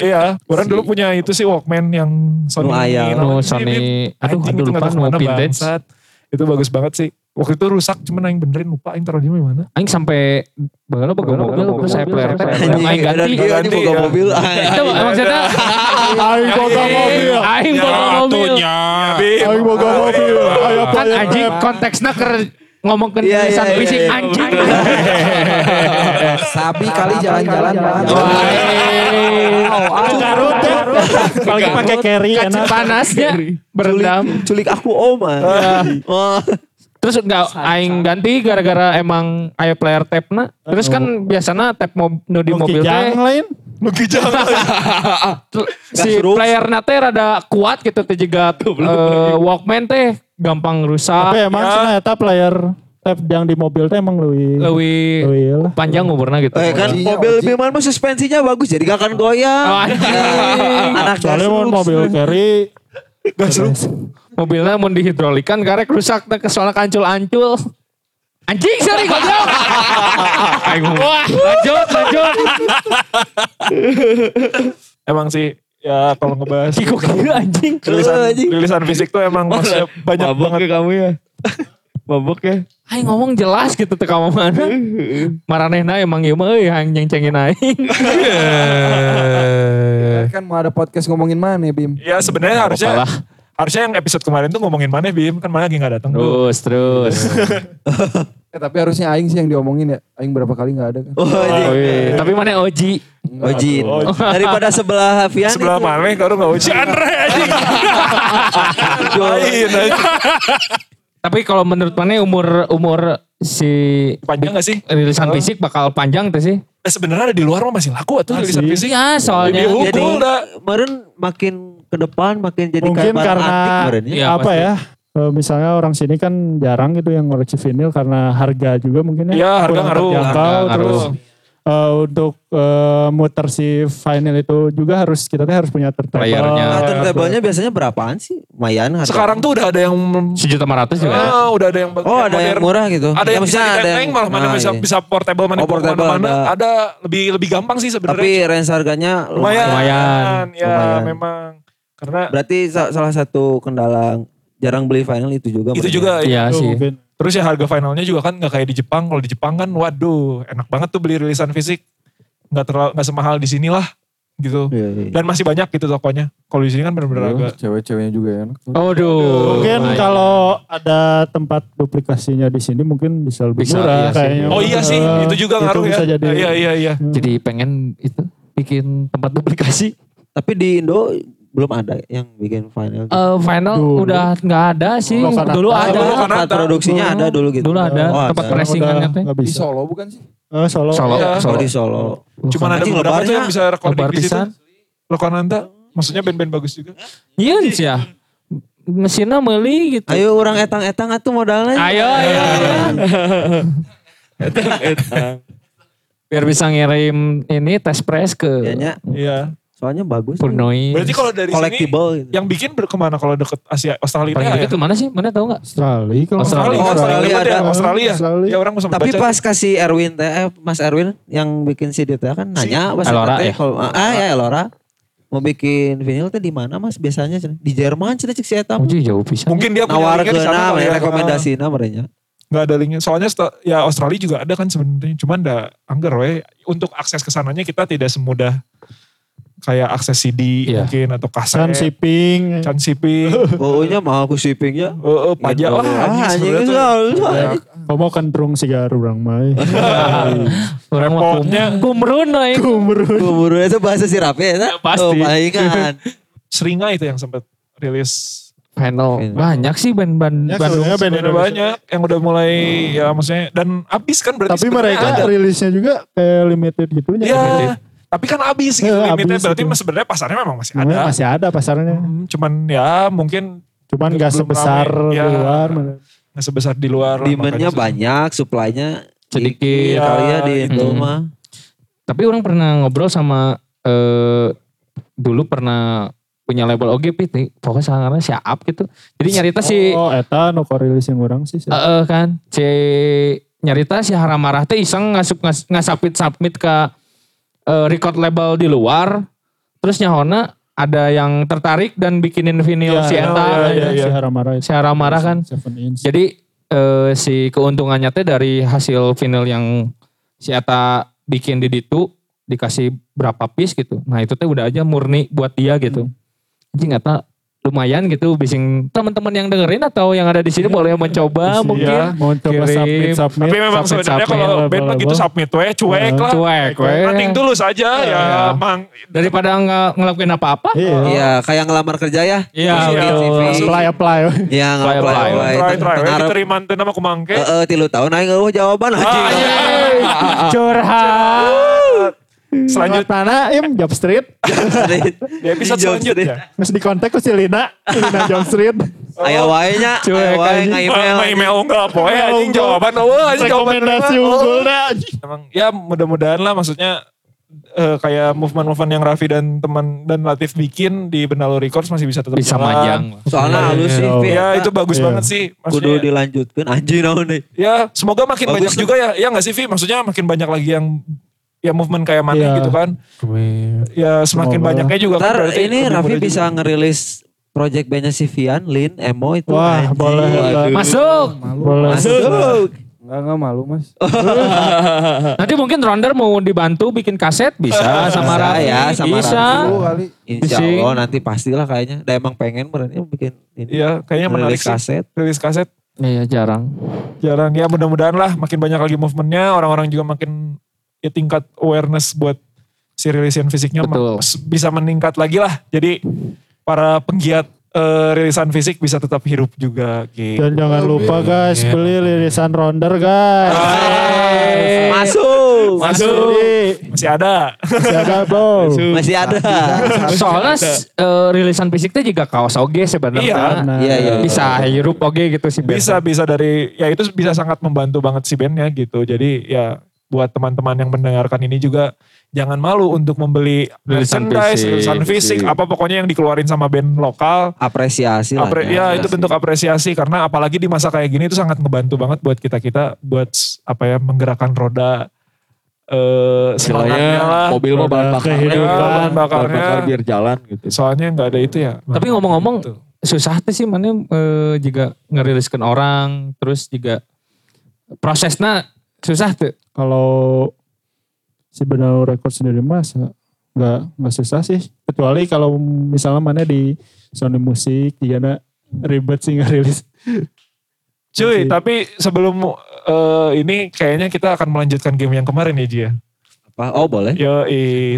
iya, orang dulu punya itu sih Walkman yang Sony. Nu naon sih, Sony, aduh, aduh, lupa, nu vintage. Itu bagus banget sih. Waktu itu rusak cuman aing benerin lupa aing taruh di mana. Aing sampai bagaimana boga mobil terus saya player teh. Aing ganti. ini boga ya. mobil. Itu maksudnya Aing boga mobil. Aing boga mobil. Atunya. Aing boga mobil. Ayo Kan anjing konteksnya ke ngomong ke Iya, tulisan iya, fisik iya. anjing. Sabi kali jalan-jalan. Garut ya. Apalagi pakai carry enak. panasnya berendam. Culik aku om. Terus enggak aing ganti gara-gara emang aya player tape na. Terus kan biasanya tape mob, nu di mobil teh lain. Luki jangan. tu- si player na teh rada kuat gitu teh juga eh, Walkman teh gampang rusak. Tapi emang cenah eta player tap yang di mobil teh emang. Lebih Leuwih lah. panjang umurnya gitu. Eh kan Ojinya, mobil oji. Biman mah suspensinya bagus jadi gak akan goyang. Oh, anjing. Anak Soalnya mau gasruk. Mobil carry. Mobilnya mau dihidrolikan karek rusak teh soalnya kancul-ancul. Anjing sorry goblok. Wah, lanjut lanjut. Emang sih ya kalau ngebahas Kiko kira anjing. rilisan, rilisan fisik tuh emang masih banyak Mabok banget. ya kamu ya. Mabok ya. Aing ngomong jelas gitu teh kamu mana. Maranehna emang ieu mah euy yang nyengcengin aing. Kan mau ada podcast ngomongin mana Bim? Ya sebenarnya harusnya Apalah. harusnya yang episode kemarin tuh ngomongin mana Bim kan mana lagi nggak datang tuh. Terus terus. Eh, tapi harusnya Aing sih yang diomongin ya. Aing berapa kali gak ada kan. Oh, anjing. Oh, iya. Tapi mana Oji? Ojin. Daripada sebelah Hafian Sebelah itu. mana kalau nggak uji Andre anjing. Lain. Tapi kalau menurut mana umur umur si Panjang gak sih? rilisan fisik bakal panjang tuh sih? Eh, sebenarnya di luar mah masih laku tuh rilisan fisik. Iya soalnya. Lebih hukum Jadi udah. kemarin makin ke depan makin jadi Mungkin kayak barang karena antik kemarin ya. Iya, apa pasti. ya? eh, misalnya orang sini kan jarang gitu yang ngoleksi vinil karena harga juga mungkin ya. Iya, harga kurang ngaruh. terjangkau, Harga terus ngaruh. Eh, untuk eh, muter si vinyl itu juga harus kita teh harus punya turntable. Nah, turntable-nya biasanya berapaan sih? Lumayan. harga. Sekarang tuh udah ada yang Sejuta lima ratus juga. ya? Ah, udah ada yang Oh ada yang modern. murah gitu. Ada Ya, yang bisa maksudnya ditenteng malah mana nah, bisa iya. bisa portable mana Oh, portable mana ada. ada lebih lebih gampang sih Tapi sebenarnya. range harganya lumayan. Lumayan. Ya Lumayan. memang karena Berarti sa- salah satu kendala jarang beli vinyl itu juga. itu juga Iya Itu sih. mungkin. Terus ya harga finalnya juga kan nggak kayak di Jepang. Kalau di Jepang kan waduh enak banget tuh beli rilisan fisik. Nggak terlalu nggak semahal di sini lah gitu. Iya, iya. Dan masih banyak gitu tokonya. Kalau di sini kan benar-benar agak Cewek-ceweknya juga enak. tuh. Aduh. Mungkin kalau ada tempat duplikasinya di sini mungkin bisa lebih Bisa, murah iya kayaknya. Oh iya sih, Eh, itu juga ngaruh ya. bisa jadi. Iya iya iya. Jadi pengen itu bikin tempat duplikasi. Tapi di Indo belum ada yang bikin vinyl. Eh final Dulu. udah nggak ada sih. Lokananta. Dulu Oh, ada. dulu tempat produksinya ada dulu gitu. Dulu ada Oh, tempat pressingannya Di bisa. Solo bukan sih? Eh, Solo. Solo. Iya. Oh di Solo. Cuman ada beberapa tuh yang bisa recording di situ. Lokananta. Maksudnya band-band bagus juga. Iya sih ya. Mesinnya meli gitu. Ayo orang etang-etang atuh modalnya. Ayo, ayo, ayo. Biar bisa ngirim ini tes press ke Iya. Soalnya bagus. Purnoy. Berarti kalau dari sini Collectible gitu. yang bikin ke mana kalau deket Asia Australia Paling ya? dekat ke mana sih? Mana tahu nggak? Australia kalau Australia. Oh, Australia ada. Australia. Australia. Ya orang Tapi baca. pas kasih Erwin teh, eh, Mas Erwin yang bikin CD teh kan nanya pas Elora ya? kalau ah ya Elora mau bikin vinyl teh di mana Mas biasanya di Jerman cenah cek si eta. Oh, jauh pisan. Mungkin dia punya Nawar linknya ke di sana ya. rekomendasinya merenya. Nggak ada linknya. Soalnya ya Australia juga ada kan sebenarnya. Cuman ada anggar we. Untuk akses ke sananya kita tidak semudah kayak akses CD Iya. mungkin atau kaset. Can shipping. Can shipping. Pokoknya mahal ku shippingnya. Oh, oh, pajak lah. Ah, anjing sebenarnya itu. Kamu kandrung sigar orang mah. Orang mah Repotnya. kumrun aing. Kubur itu bahasa sirap ya. Ya, pasti. Oh, palingan. Seringai itu yang sempat rilis. Final. Banyak sih band-band Ya, Bandung. sebenarnya band Ada Indonesia. banyak yang udah mulai ya maksudnya dan habis kan berarti Tapi mereka ada. rilisnya juga kayak limited gitu. Ya, tapi kan habis gitu Ya, limitnya. Berarti itu. sebenarnya pasarnya memang masih Ada. Masih ada pasarnya. Hmm, cuman ya mungkin Cuman gak sebesar rame. di Ya. luar. nggak sebesar di luar. Demandnya banyak, supply-nya Sedikit. dikit kali ya di itu Hmm. mah. Tapi orang pernah ngobrol sama eh dulu pernah punya label oke pit nih pokoknya sangarnya siap gitu jadi nyarita si Oh, eta nu rilis yang orang sih. Eh, eh, kan si nyarita si Haramarah teh iseng ngasup ngas, ngasapit submit ke eh, record label di luar terus nyahona ada yang tertarik dan bikinin vinyl si Eta Iya, si Haramara itu. si Haramarah kan Seven inch. jadi eh, si keuntungannya teh dari hasil vinyl yang si Eta bikin di ditu dikasih berapa piece gitu. Nah itu teh udah aja murni buat dia gitu. Jadi nggak lumayan gitu bising teman-teman yang dengerin atau yang ada di sini boleh mencoba mungkin mau coba kirim. submit submit. Tapi memang Submit, sebenarnya submit, kalau band mah gitu submit we, cuek lah. cuek we. Nanti tulus aja ya, Iya. mang. daripada nggak ngelakuin apa-apa. Iya. Iya, kayak ngelamar kerja ya. Iya. Apply apply. Iya, Apply, apply. apply. Try try diterima teu nama kumangke. Heeh, tilu tahun aing eueuh jawaban Ah, anjing. iya. Curhat. Selanjutnya Mana im Job Street. di episode selanjutnya. Terus di kontak ku si Lina. Lina Job Street. Aya wae nya, Cuek, aya wae nge-email. Ma email unggul poe anjing jawaban eueuh anjing jawaban Rekomendasi eueuh. unggul dah. Emang ya mudah-mudahan lah maksudnya eh, kayak movement-movement yang Raffi dan teman dan Latif bikin di Benalu Records masih bisa tetap Bisa jalan. majang. Soalnya halus sih. Iya. Ya itu bagus Iya. banget sih. Kudu Maksudnya, dilanjutkan anjing naon deui. ya semoga makin Bagus banyak tuh. juga ya. Ya gak sih Vi? Maksudnya makin banyak lagi yang ya movement kayak mana Iya. gitu kan. Ya semakin Semoga. banyaknya juga kan Ntar berarti ini Raffi bisa juga. ngerilis project bandnya si Vian, Lin, Emo itu. Wah, anjing. boleh. Masuk. Boleh. Masuk. Enggak, enggak malu mas. Nanti mungkin Ronder mau dibantu bikin kaset bisa sama Bisa Raffi. ya, sama bisa. Raffi. Insya. Allah nanti pastilah kayaknya. Udah emang pengen berarti bikin ini. Iya kayaknya menarik Rilis sih. kaset. Rilis kaset. Iya jarang. Jarang ya mudah-mudahan lah makin banyak lagi movementnya. Orang-orang juga makin ya tingkat awareness buat si rilisan fisiknya Betul. bisa meningkat lagi lah. Jadi para penggiat eh, rilisan fisik bisa tetap hidup juga gitu. Dan jangan lupa guys, Iya. beli lirisan rounder guys. Masuk. Masuk. Beli. Masih ada. Masih ada bro. Masih ada. Soalnya eh, rilisan fisiknya juga kaos oge sebenarnya. Iya. Nah, Iya, iya. Bisa hirup oge gitu sih. bisa bisa dari ya itu bisa sangat membantu banget si bandnya gitu. Jadi ya buat teman-teman yang mendengarkan ini juga jangan malu untuk membeli Rilisan merchandise, fisik. rilisan fisik, apa pokoknya yang dikeluarin sama band lokal. Apresiasi lah. Apre- ya itu bentuk apresiasi karena apalagi di masa kayak gini itu sangat ngebantu banget buat kita kita buat apa ya menggerakkan roda eh semangatnya lah. Istilahnya mobil mah bahan Roda bakar. kehidupan. Ya, Bahan bakarnya. bakar biar jalan gitu. Soalnya nggak ada itu ya. Tapi ngomong-ngomong Gitu. susah tuh sih mana eh, juga ngeriliskan orang terus juga prosesnya susah tuh. Kalau si Benalu Record sendiri mas nggak nggak susah sih. Kecuali kalau misalnya mana di Sony Musik, dia ribet sih ngerilis. Cuy, Masih- tapi sebelum eh, ini kayaknya kita akan melanjutkan game yang kemarin ya Ji ya. Apa? Oh boleh. Yo,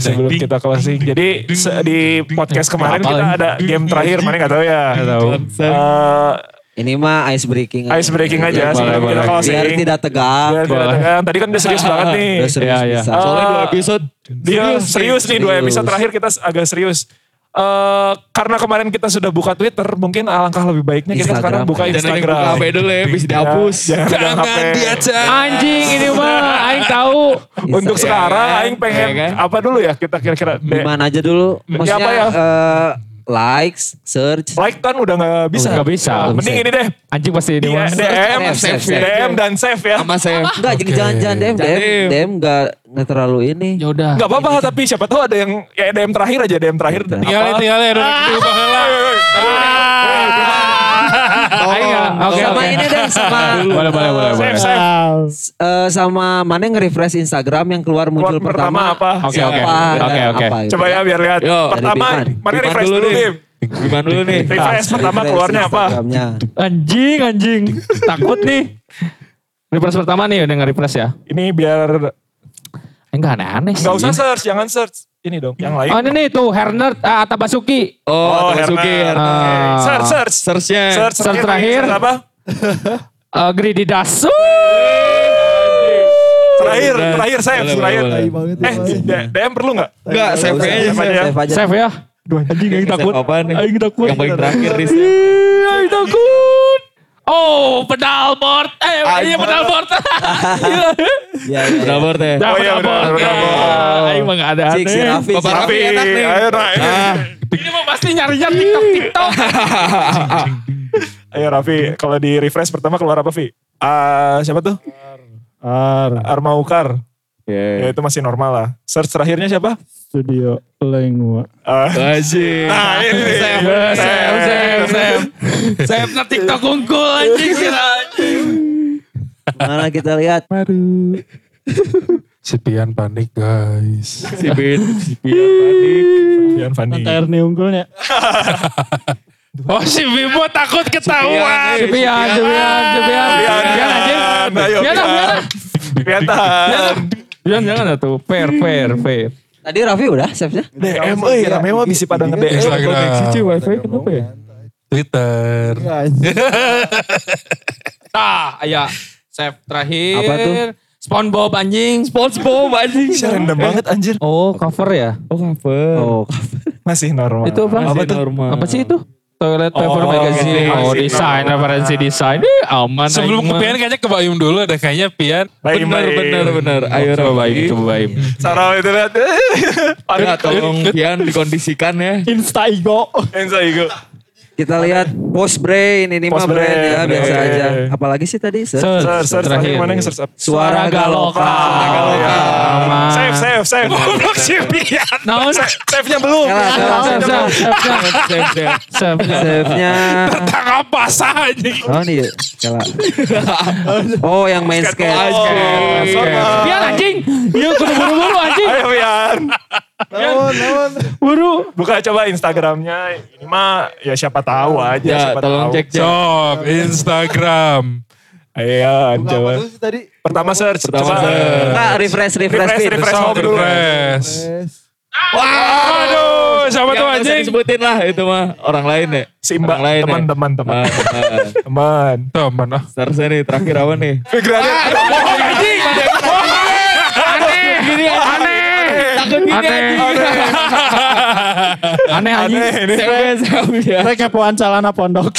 sebelum Ding, kita closing. ding, Jadi ding, di ding, podcast ding. kemarin kita ada game terakhir, mana nggak tahu ya. tahu. Eh, Ini mah ice breaking. ice breaking aja Boleh, sebelum kita closing. Biar tidak tegang. Biar tidak tegang. Tadi kan udah serius banget nih. Udah serius Iya, iya. bisa. Soalnya dua episode. Dia serius, nih dua Serius. episode terakhir kita agak serius. Eh karena kemarin kita sudah buka Twitter, mungkin alangkah lebih baiknya kita Instagram. sekarang buka Dan ada yang Instagram. buka HP dulu ya, bisa dihapus. Ya, jangan HP. Anjing ini mah aing tahu. Untuk sekarang, kan? Aing pengen Iya kan? apa dulu ya kita kira-kira. Gimana aja dulu? Maksudnya apa ya? eh, likes, search. Like kan udah nggak bisa. Nggak bisa. Mending ini deh. Anjing pasti ini Iya, mah. DM, Save, save, save. DM dan save ya. Sama saya. Enggak, jangan jangan DM, DM, DM. DM enggak enggak terlalu ini. Ya udah. Gak apa-apa tapi siapa tahu ada yang ya DM terakhir aja DM terakhir. Tinggalin, tinggalin. Udah diubah heula. Ya. Oke sama ini deh sama Boleh boleh boleh boleh. Save, save. eh, sama mana nge-refresh Instagram yang keluar muncul pertama pertama. apa? Oke, oke. Oke, oke. Coba ya biar lihat. Yo, Pertama, mana refresh dulu nih. Gimana dulu nih? Refresh pertama Refresh keluarnya apa? Anjing anjing. Takut nih. Refresh pertama nih udah nge-refresh ya. Ini biar Enggak aneh-aneh sih. nggak usah search, jangan search. Ini dong, yang lain. Oh ini nih tuh Herner ah, Atabasuki. Oh, Oh, Masuki. Herman. Ah. Search, search. Searchnya. Search, Search terakhir. search apa? Eh Greedy Dasu. Terakhir, terakhir save, boleh, terakhir. boleh. Eh, DM perlu nggak? Enggak, save aja. Save aja. Save aja. Save ya. Duh anjing aing takut. Save apaan nih? Aing takut. Yang paling terakhir di Ih, Aing takut. Oh, pedal board. Eh, iya pedal board. Gila. Ya, ya. Berapa teh? Dah, Oh, iya, pedal board. Ya. Aing mah gak ada Cik, si aneh. Raffi, si Bapak Raffi. Tapi, enak nih. ayo ini. Ah, Ini mah pasti nyarinya TikTok TikTok. Ayo Raffi, kalau di refresh pertama keluar apa Vi? Ah, siapa tuh? Ar, Armaukar. Ya. Ya itu masih normal lah. Search terakhirnya siapa? studio Lengua. Ah, Anjing. nah ini nih. Sep, sep, sep. Sep na TikTok unggul anjing. Mana kita lihat. Si Pian panik guys. Si Bin, si Pian panik. Pian Fandi. TR nih unggulnya. Oh si Bimo takut ketahuan. Cepian, cepian, cepian. Cepian anjing. Ayo Pian, Pian. pian. Pian tahan. Pian jangan atuh. Fair, fair, fair. Tadi Raffi udah save-nya? DM euy, rame mah bisa pada nge-DM. Instagram. Koneksi cuy wifi kenapa ya? Twitter. Ah, aya. Save terakhir. Apa tuh? SpongeBob anjing. SpongeBob anjing. Random banget anjir. Oh, cover ya? Oh cover. Oh, Masih normal. Itu apa? Masih Apa tuh? normal. Apa sih itu? Toilet Oh, paper magazine. Oh, desain, referensi desain. Ih, aman. Sebelum ke. Pian kayaknya ke Bayum dulu deh. Kayaknya Pian. Baik, Bener baik. bener bener. Ayo Coba baik, Raffi. coba baik. Sarau itu lihat. Ya, tolong Pian dikondisikan ya. Insta Igo. Enzo Igo. Kita lihat post brain ini mah Post brain ya brain, biasa oke. aja. Apalagi sih tadi? Search. Search, Search, search. terakhir. Mana yang search up? Suara Galoka. Galoka. Aman. Save, save, save. Goblok si Pian. Naon? Save-nya belum. Save, save, save, save. Save-nya. Tentang apa sah anjing. Oh nih, salah. Oh, yang main skate. Oh, sama. Pian anjing. Iya, kudu buru-buru anjing. Ayo Pian. Buru. Buka coba Instagramnya. Ini mah ya siapa tahu aja. Ya siapa tolong tahu. cek cek. Sok, Instagram. Ayo, coba. tadi? Pertama search. Pertama coba. search. Nah, refresh, refresh, Refresh, refresh. Sok, refresh. Waduh, siapa Ya, tuh anjing? disebutin lah itu mah orang lain ya. Simba, Orang lain teman, ya. teman, teman. Ah, teman. Teman. Teman ah. Seharusnya nih terakhir apa nih? Figuranya. Anjing. Aneh. Gini Aneh. Aneh. anjing. Aneh anjing. Aneh ini. Cewek saya ya. Kepoan celana pondok.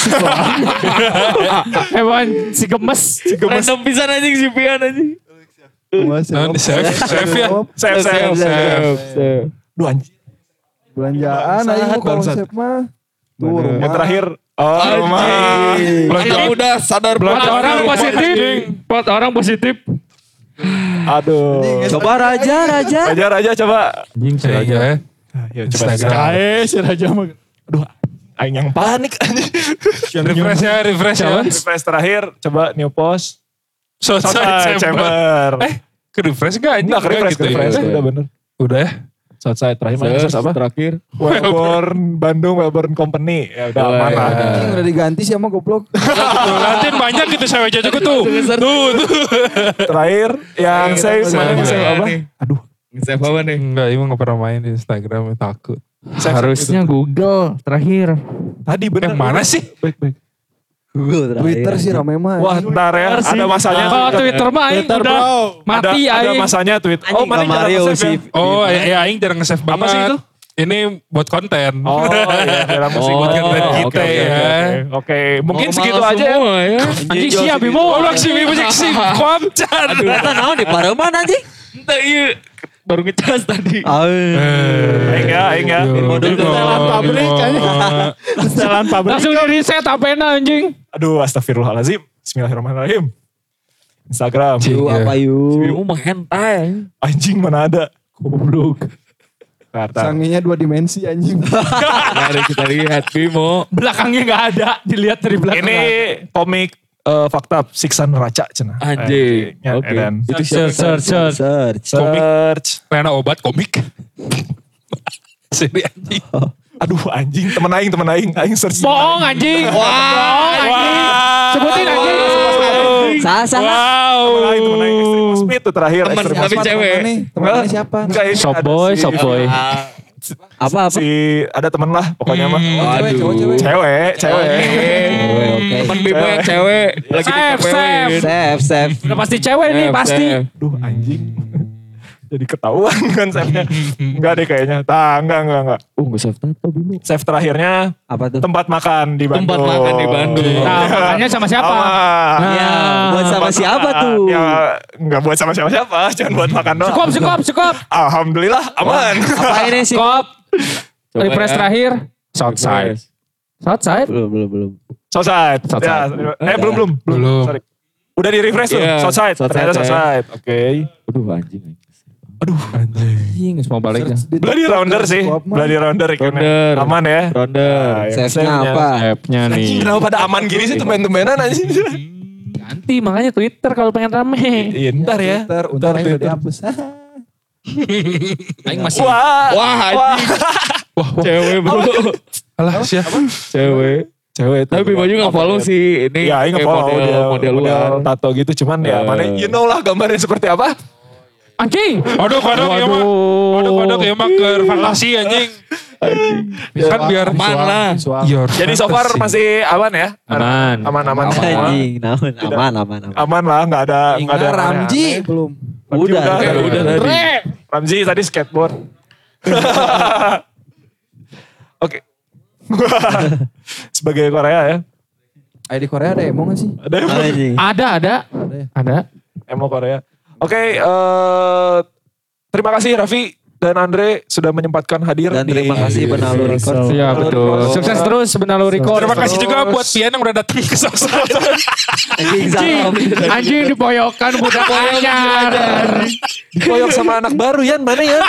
Hewan si gemes. Random pisan anjing si Pian anjing. Di save, save ya. Save, save. save. Duh anjing. Belanjaan aja save mah. Tuh rumah. Yang terakhir. Oh, rumah. Anak muda sadar belum orang positif. Buat orang positif. Aduh. Coba Raja, Raja. Raja, Raja coba. Anjing Saya aja ya. Coba. Instagram. Eh, si Raja mah. Aduh. Aing yang panik. Refresh ya, refresh ya. Refresh terakhir. Coba new post. Southside Chamber. Eh, ke refresh gak? Enggak, ke refresh, gitu ke ya? refresh. Udah bener. Udah ya? Southside terakhir mana? Search apa? terakhir. Wellborn Bandung, Wellborn Company. Ya udah Oh, aman iya. lah. Anjing udah diganti sih sama goblok. Latin banyak gitu saya aja juga tuh. Tuh, tuh. Terakhir yang yang save apa? nih? Aduh. Save apa nih? Enggak, emang gak pernah main di Instagram, takut. Harusnya Google terakhir. Tadi bener. Yang mana sih? Baik, baik. Google terakhir. Twitter sih rame mah. Wah, ntar ya. Ada masanya. Oh Twitter mah aing Twitter, udah bro. Ada, mati ada aing. masanya tweet. Oh, mana Mario sih. Oh, ya, Aing jarang nge-save banget. Apa sih itu? Ini buat konten. Oh, iya. Dalam musik Oh, buat konten oke, kita ya. oke, mungkin Oh, segitu aja ya. semua ya. Anjing siap Bimo. Oh, lu si Bimo cek si Komcan. Ternyata naon di Pareman anjing. Entah iya. Baru ngecas tadi. Aing ya, aing ya. Setelan pabrik kayaknya. Setelan pabrik. Langsung di reset apena anjing. Aduh, astagfirullahalazim. Bismillahirrahmanirrahim. Instagram. Yuk apa yuk. Bimo mah hentai. Anjing mana ada? Goblok. Kata. Sanginya dua dimensi anjing. Mari kita lihat Bimo. Belakangnya nggak ada. Dilihat dari belakang. Ini komik eh, fakta siksa neraca cina. Anjing. Eh, Oke. dan Itu Search, search, search. Search. search. Pena obat komik. Sini anjing. Aduh anjing, temen aing, temen aing, aing search. Bohong anjing. Bohong anjing. Sebutin anjing. Sah, sah. Temen aing, temen aing Extreme Speed tuh terakhir. Temen, tapi cewek. Nih, temannya siapa? Enggak Shop boy, shop boy. Apa apa? Si ada temen lah pokoknya mah. Cewek, cowok, cewek. Cewek, cewek. Cewek, Oke. Temen Bimo yang cewek. Lagi Save, dikepewin. Save, save. Udah pasti cewek nih Save, pasti. save. Duh anjing. Jadi ketahuan kan save-nya. Enggak deh kayaknya. Tah, enggak, enggak, enggak. Oh nggak save tato Bimo. Save terakhirnya Apa tuh? tempat makan di Bandung. Tempat makan di Bandung. Nah, makannya sama siapa? Sama. Ya, buat sama Tempat siapa makan. tuh? Ya, enggak buat sama siapa-siapa. Cuma buat makan doang. Cukup, cukup, cukup. Alhamdulillah aman. Apa ini sih? Cukup. Refresh ya. terakhir Southside. Refresh. Southside. Belum, belum, belum. Southside. Southside. Ya, eh belum belum. Belum. Sorry. Udah di refresh tuh. Iya, Southside. Southside, Ternyata ya. Southside. Oke. Aduh anjing. Anjing, semua balik ya. Bloody rounder sih. Bloody rounder ikannya. Rounder. Aman ya. Rounder. Nah, save-nya. apa? App-nya nih. Anjing kenapa pada aman gini sih temen-temenan anjing. Ganti makanya Twitter kalau pengen rame. Iya ntar ya. Twitter, aja udah dihapus. Aing masih Wah. Wah anjing. Cewek bro. Alah siapa? Cewek. Cewek itu. Tapi baju gak follow sih ini. Iya, ini kayak follow model, model, model luar. tato gitu. Cuman ya, mana you know lah gambarnya seperti apa. Anjing. Aduh kodok ya mah. Aduh kodok ya mah ke fantasi anjing. Kan biar. Your Jadi so far masih aman ya? Aman. Aman, aman. Anjing, aman, aman, aman. Aman lah, nggak ada, nggak ada. Ramji belum. Udah, udah, udah, udah, udah. tadi. Ramji tadi skateboard. Oke. Sebagai Korea ya. Ayo di Korea ada emo gak sih? Ada. Ada, ada. Ada. emo Korea. Oke, eh terima kasih Raffi dan Andre sudah menyempatkan hadir Dan di terima kasih Benalu Record. Iya betul. Sukses terus Benalu Record. Terima kasih juga buat Pian yang udah datang ke Southside. Anjing, Anjing, dipoyokan budak anyar. Koyok sama anak baru Yan, mana ya?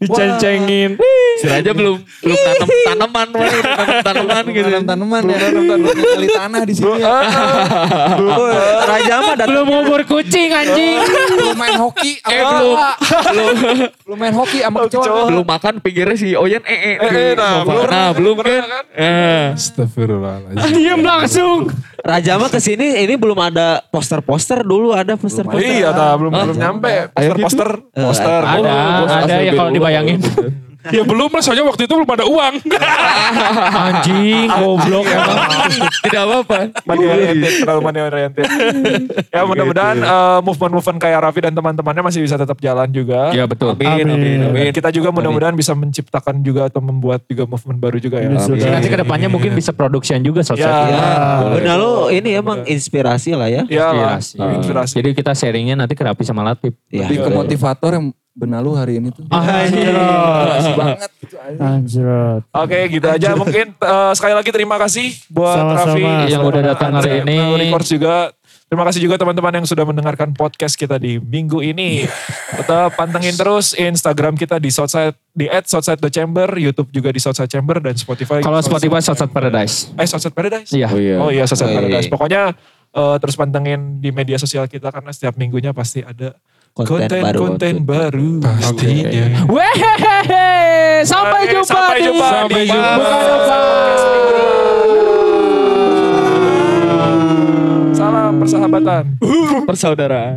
Diceng-cengin. Si Raja belum belum tanam tanaman, tanam tanaman gitu. Tanam-tanaman ya. Belum kali tanah di sini. ya. Raja mah. Belum umur kucing anjing. Belum main hoki. Eh belum Belum main hoki sama kecoa. belum makan pinggirnya si Oyen eh eh. Eh, eh, nah, belum. nah belum kan. Eh. Astagfirullahaladzim. Diam langsung. Raja mah ke sini ini belum ada poster-poster dulu ada poster-poster. Iya, belum belum nyampe. Poster-poster, poster. Ada, ada ya kalau dibayangin. Ya belum lah soalnya waktu itu belum ada uang. Anjing, goblok emang. Tidak apa-apa. money oriented, terlalu money oriented. ya mudah-mudahan eh, movement-movement kayak Raffi dan teman-temannya masih bisa tetap jalan juga. Ya betul. Amin, amin, amin. Kita juga mudah-mudahan bisa menciptakan juga atau membuat juga movement baru juga ya. Bisa. Jadi nanti ke depannya mungkin bisa production juga Ya, sosial. Ya, Benalu ini emang inspirasi lah ya. ya lah, Inspirasi. inspirasi. Jadi kita sharingnya nanti ke Rapi sama Latif. Iya. Lebih ke motivator yang benalu hari ini tuh. Anjir. Inspirasi banget gitu. Anjrot. Oke gitu aja mungkin eh, sekali lagi terima kasih buat Sama-sama. Raffi Yang udah datang hari ini. Pro Records juga. Terima kasih juga teman-teman yang sudah mendengarkan podcast kita di minggu ini. Tetap pantengin terus Instagram kita di Southside di @southside.chamber, YouTube juga di Southside Chamber dan Spotify. Kalau Spotify Southside Paradise. eh Southside Paradise. Iya. Oh iya. Oh iya Southside Oh iya. Paradise. Pokoknya eh, terus pantengin di media sosial kita karena setiap minggunya pasti ada Konten baru. konten-konten baru. Pastinya. Wehehehe, sampai jumpa sampai di jumpa Sampai jumpa. Salam persahabatan. Persaudaraan.